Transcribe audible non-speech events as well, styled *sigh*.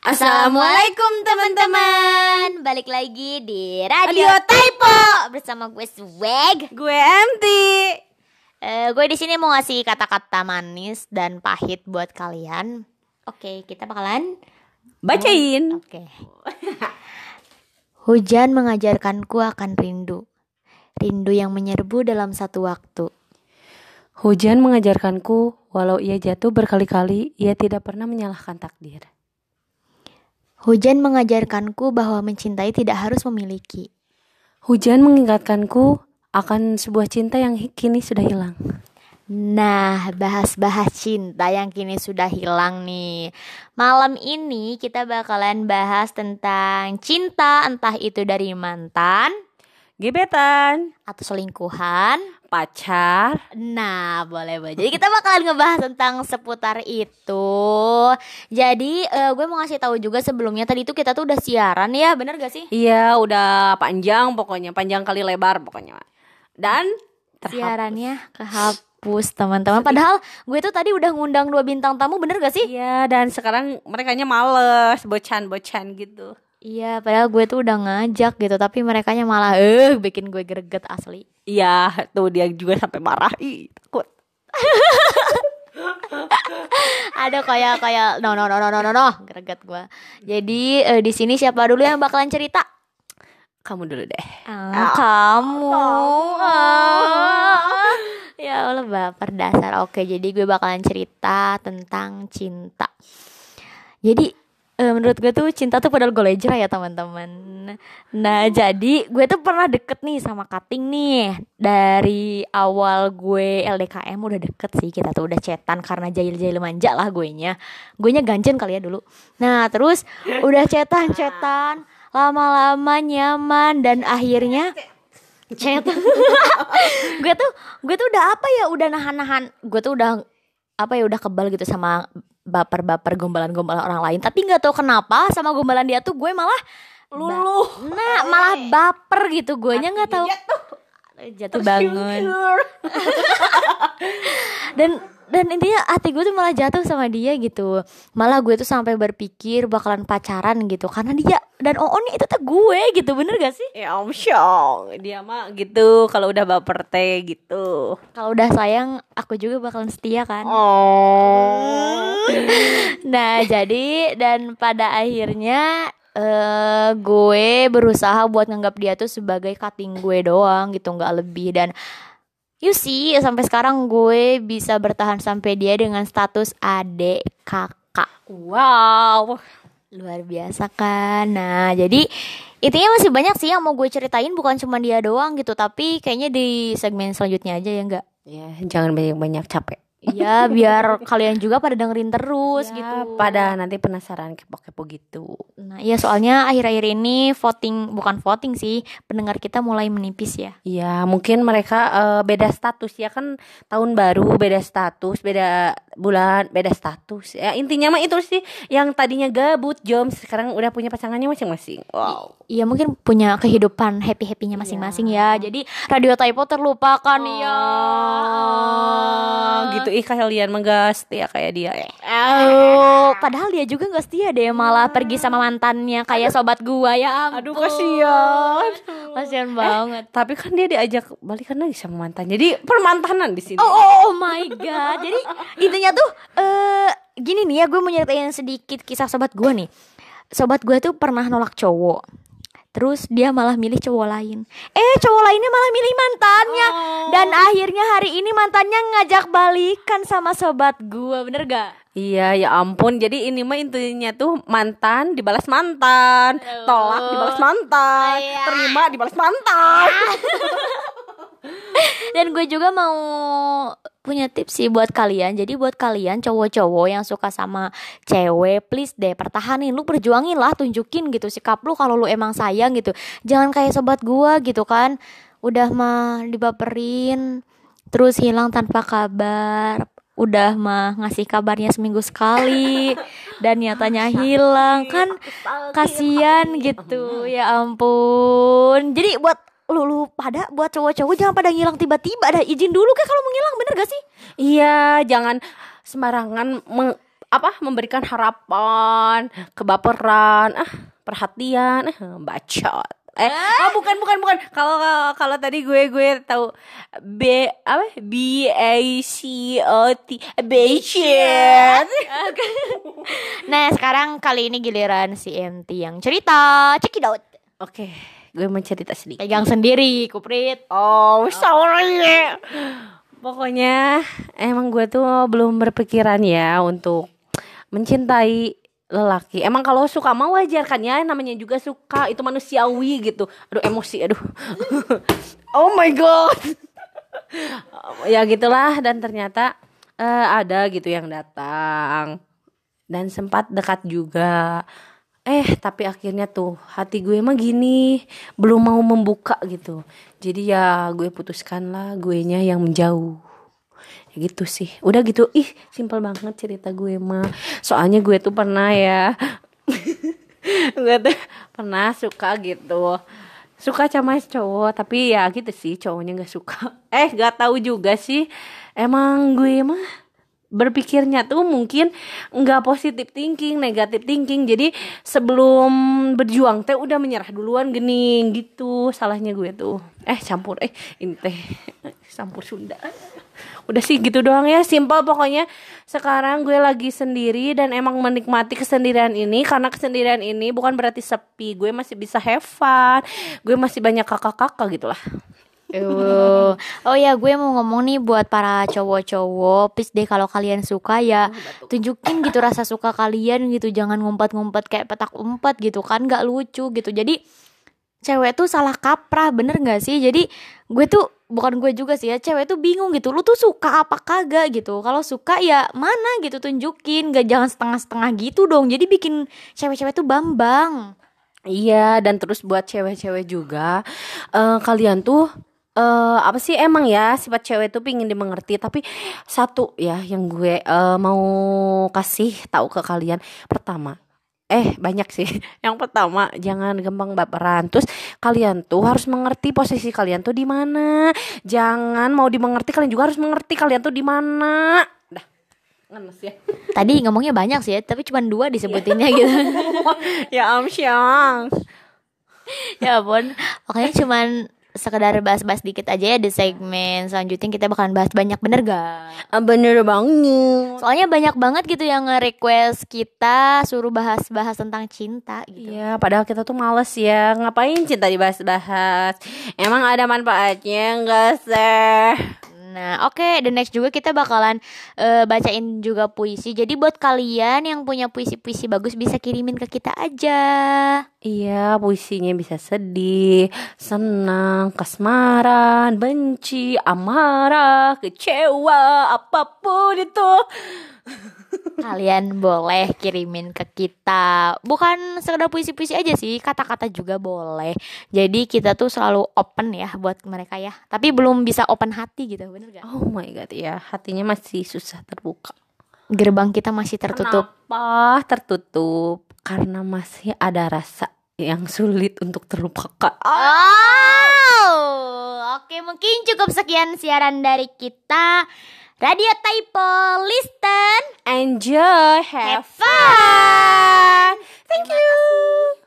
Assalamualaikum teman-teman. Balik lagi di Radio, Radio Typo. Bersama gue Swag Gue Enti. Eh, Gue di sini mau ngasih kata-kata manis dan pahit buat kalian. Oke kita bakalan Bacain. Oke. *laughs* Hujan mengajarkanku akan rindu. Rindu yang menyerbu dalam satu waktu. Hujan mengajarkanku, walau ia jatuh berkali-kali, ia tidak pernah menyalahkan takdir. Hujan mengajarkanku bahwa mencintai tidak harus memiliki Hujan mengingatkanku akan sebuah cinta yang kini sudah hilang. Nah, bahas-bahas cinta yang kini sudah hilang nih. Malam ini kita bakalan bahas tentang cinta, entah itu dari mantan Gebetan, atau selingkuhan. pacar, Nah, boleh boleh. Jadi kita bakalan ngebahas tentang seputar itu. Jadi eh, gue mau ngasih tahu juga sebelumnya tadi itu kita tuh udah siaran ya, bener gak sih? iya udah panjang pokoknya, panjang kali lebar pokoknya. Dan terhapus. Siarannya kehapus teman-teman. Padahal gue tuh tadi udah ngundang dua bintang tamu, bener gak sih? Iya, dan sekarang mereka males, bocan-bocan gitu. Iya, padahal gue tuh udah ngajak gitu, tapi mereka malah eh bikin gue greget asli. Iya, tuh dia juga sampai marah. Ih, takut. Ada kayak kayak no no no no no no, no greget gue. Jadi eh, di sini siapa dulu yang bakalan cerita? Kamu dulu deh. Ah, kamu. Ah. Ya Allah baper dasar. Oke, jadi gue bakalan cerita tentang cinta. Jadi eh, menurut gue tuh cinta tuh padahal golejra ya teman-teman. Nah jadi gue tuh pernah deket nih sama Kating nih dari awal gue LDKM udah deket sih kita tuh udah cetan karena jahil-jahil manja lah gue nya. Gue nya ganjen kali ya dulu. Nah terus udah cetan-cetan lama-lama nyaman dan akhirnya chat *laughs* gue tuh gue tuh udah apa ya udah nahan-nahan gue tuh udah apa ya udah kebal gitu sama baper-baper gombalan-gombalan orang lain. Tapi nggak tahu kenapa sama gombalan dia tuh gue malah Luluh. nah malah baper gitu. Gue nya nggak tahu. jatuh bangun. *laughs* *laughs* dan dan intinya hati gue tuh malah jatuh sama dia gitu. Malah gue tuh sampai berpikir bakalan pacaran gitu. Karena dia dan oh nih itu tuh gue gitu bener gak sih? Ya om Syong Dia mah gitu Kalau udah baper teh gitu. Kalau udah sayang aku juga bakalan setia kan? Oh. *laughs* Nah, jadi dan pada akhirnya eh gue berusaha buat nganggap dia tuh sebagai cutting gue doang gitu, nggak lebih. Dan you see sampai sekarang gue bisa bertahan sampai dia dengan status adik kakak. Wow Luar biasa kan. Nah, jadi intinya masih banyak sih yang mau gue ceritain bukan cuma dia doang gitu, tapi kayaknya di segmen selanjutnya aja ya enggak? Ya jangan banyak-banyak capek Iya, biar kalian juga pada dengerin terus Ya, gitu. Pada nanti penasaran kepo-kepo gitu Nah, iya soalnya akhir-akhir ini voting bukan voting sih, pendengar kita mulai menipis ya. Ya mungkin mereka eh, beda status ya kan tahun baru beda status beda bulan beda status ya intinya mah itu sih yang tadinya gabut jom sekarang udah punya pasangannya masing-masing wow Iya mungkin punya kehidupan happy-happynya masing-masing ya. Jadi Radio Typo terlupakan ya. Oh, gitu ih kalian menggas ya kayak dia Oh, padahal dia juga nggak setia deh, malah pergi sama mantannya kayak sobat gua ya. aduh ampun. kasihan Kasihan banget. tapi kan dia diajak balikan lagi sama mantan jadi permantanan di sini Oh, oh, oh my god. Jadi intinya tuh eh gini nih ya gue mau nyeritain sedikit kisah sobat gue nih. Sobat gue tuh pernah nolak cowok. Terus dia malah milih cowok lain. Eh cowok lainnya malah milih mantannya. Dan akhirnya hari ini mantannya ngajak balikan sama sobat gue. Bener gak? Iya ya ampun jadi ini mah intinya tuh mantan dibalas mantan tolak dibalas mantan Iya. terima dibalas mantan *laughs* Dan gue juga mau punya tips sih buat kalian. Jadi buat kalian cowok-cowok yang suka sama cewek, please deh pertahanin lu perjuangin lah, tunjukin gitu sikap lu kalau lu emang sayang gitu. Jangan kayak sobat gua gitu kan. Udah mah dibaperin terus hilang tanpa kabar. Udah mah ngasih kabarnya seminggu sekali *laughs* dan nyatanya hilang kan kasihan gitu ya ampun jadi buat lu, lu pada buat cowok-cowok jangan pada ngilang tiba-tiba ada izin dulu kayak kalau mau ngilang bener gak sih? Iya, jangan sembarangan meng- apa memberikan harapan kebaperan ah perhatian eh, bacot. Eh oh bukan bukan bukan. Kalau kalau- tadi gue gue tahu b apa? B a c o t bacot Nah sekarang kali ini giliran si MT yang cerita. Check it out. Oke gue mau cerita sedikit Pegang sendiri Kuprit Oh, sorry. Pokoknya emang gue tuh belum berpikiran ya untuk mencintai lelaki. Emang kalau suka mah wajar kan ya, namanya juga suka, itu manusiawi gitu. Aduh emosi, aduh. *laughs* oh my god. *laughs* ya gitulah dan ternyata eh, ada gitu yang datang dan sempat dekat juga. Eh, tapi akhirnya tuh hati gue mah gini, belum mau membuka gitu. Jadi ya gue putuskan lah gue nya yang menjauh. Ya gitu sih. Udah gitu. Ih, simpel banget cerita gue mah. Soalnya gue tuh pernah ya. *laughs* gue tuh pernah suka gitu. Suka sama cowok, tapi ya gitu sih cowoknya nggak suka. *laughs* Eh, gak tahu juga sih. Emang gue mah berpikirnya tuh mungkin nggak positif thinking, negatif thinking. Jadi sebelum berjuang teh udah menyerah duluan gening gitu. Salahnya gue tuh. Eh campur eh ini teh *laughs* campur Sunda. Udah sih gitu doang ya, simpel pokoknya. Sekarang gue lagi sendiri dan emang menikmati kesendirian ini karena kesendirian ini bukan berarti sepi. Gue masih bisa have fun. Gue masih banyak kakak-kakak gitu lah. Uh, oh ya gue mau ngomong nih buat para cowok-cowok. Please deh kalau kalian suka ya Tunjukin gitu rasa suka kalian gitu. Jangan ngumpet-ngumpet kayak petak umpet gitu kan Gak lucu gitu. Jadi cewek tuh salah kaprah bener gak sih? Jadi gue tuh bukan gue juga sih ya Cewek tuh bingung gitu. Lu tuh suka apa kagak gitu? Kalau suka ya mana gitu tunjukin. Gak jangan setengah-setengah gitu dong. Jadi bikin cewek-cewek tuh bambang. Iya, dan terus buat cewek-cewek juga, eh, kalian tuh eh apa sih? Emang ya sifat cewek tuh pingin dimengerti. Tapi satu ya yang gue eh, mau kasih tahu ke kalian. Pertama eh banyak sih. *laughs* Yang pertama jangan gampang baperan. Terus kalian tuh harus mengerti posisi kalian tuh di mana. Jangan mau dimengerti kalian juga harus mengerti kalian tuh di mana. Dah ngenes ya. *laughs* Tadi ngomongnya banyak sih ya Tapi cuma dua disebutinnya gitu. *laughs* Ya amsyang ya ampun. Pokoknya cuman sekedar bahas-bahas dikit aja ya di segmen selanjutnya kita bakalan bahas banyak bener gak? Ah, bener banget. Soalnya banyak banget gitu yang nge-request kita suruh bahas-bahas tentang cinta gitu. Iya, padahal kita tuh males ya. Ngapain cinta dibahas-bahas? Emang ada manfaatnya enggak sih? Nah oke the next juga kita bakalan eh, bacain juga puisi. Jadi buat kalian yang punya puisi-puisi bagus bisa kirimin ke kita aja. Iya, puisinya bisa sedih, senang, kasmaran, benci, amarah, kecewa, apa pun itu kalian boleh kirimin ke kita. Bukan sekedar puisi-puisi aja sih kata-kata juga boleh. Jadi kita tuh selalu open ya buat mereka ya. Tapi belum bisa open hati gitu bener gak Oh my god, ya hatinya masih susah terbuka. Gerbang kita masih tertutup. Kenapa tertutup? Karena masih ada rasa yang sulit untuk terlupakan. Oh, oke mungkin cukup sekian siaran dari kita. Radio Typo, listen, Enjoy, have have fun. Thank you.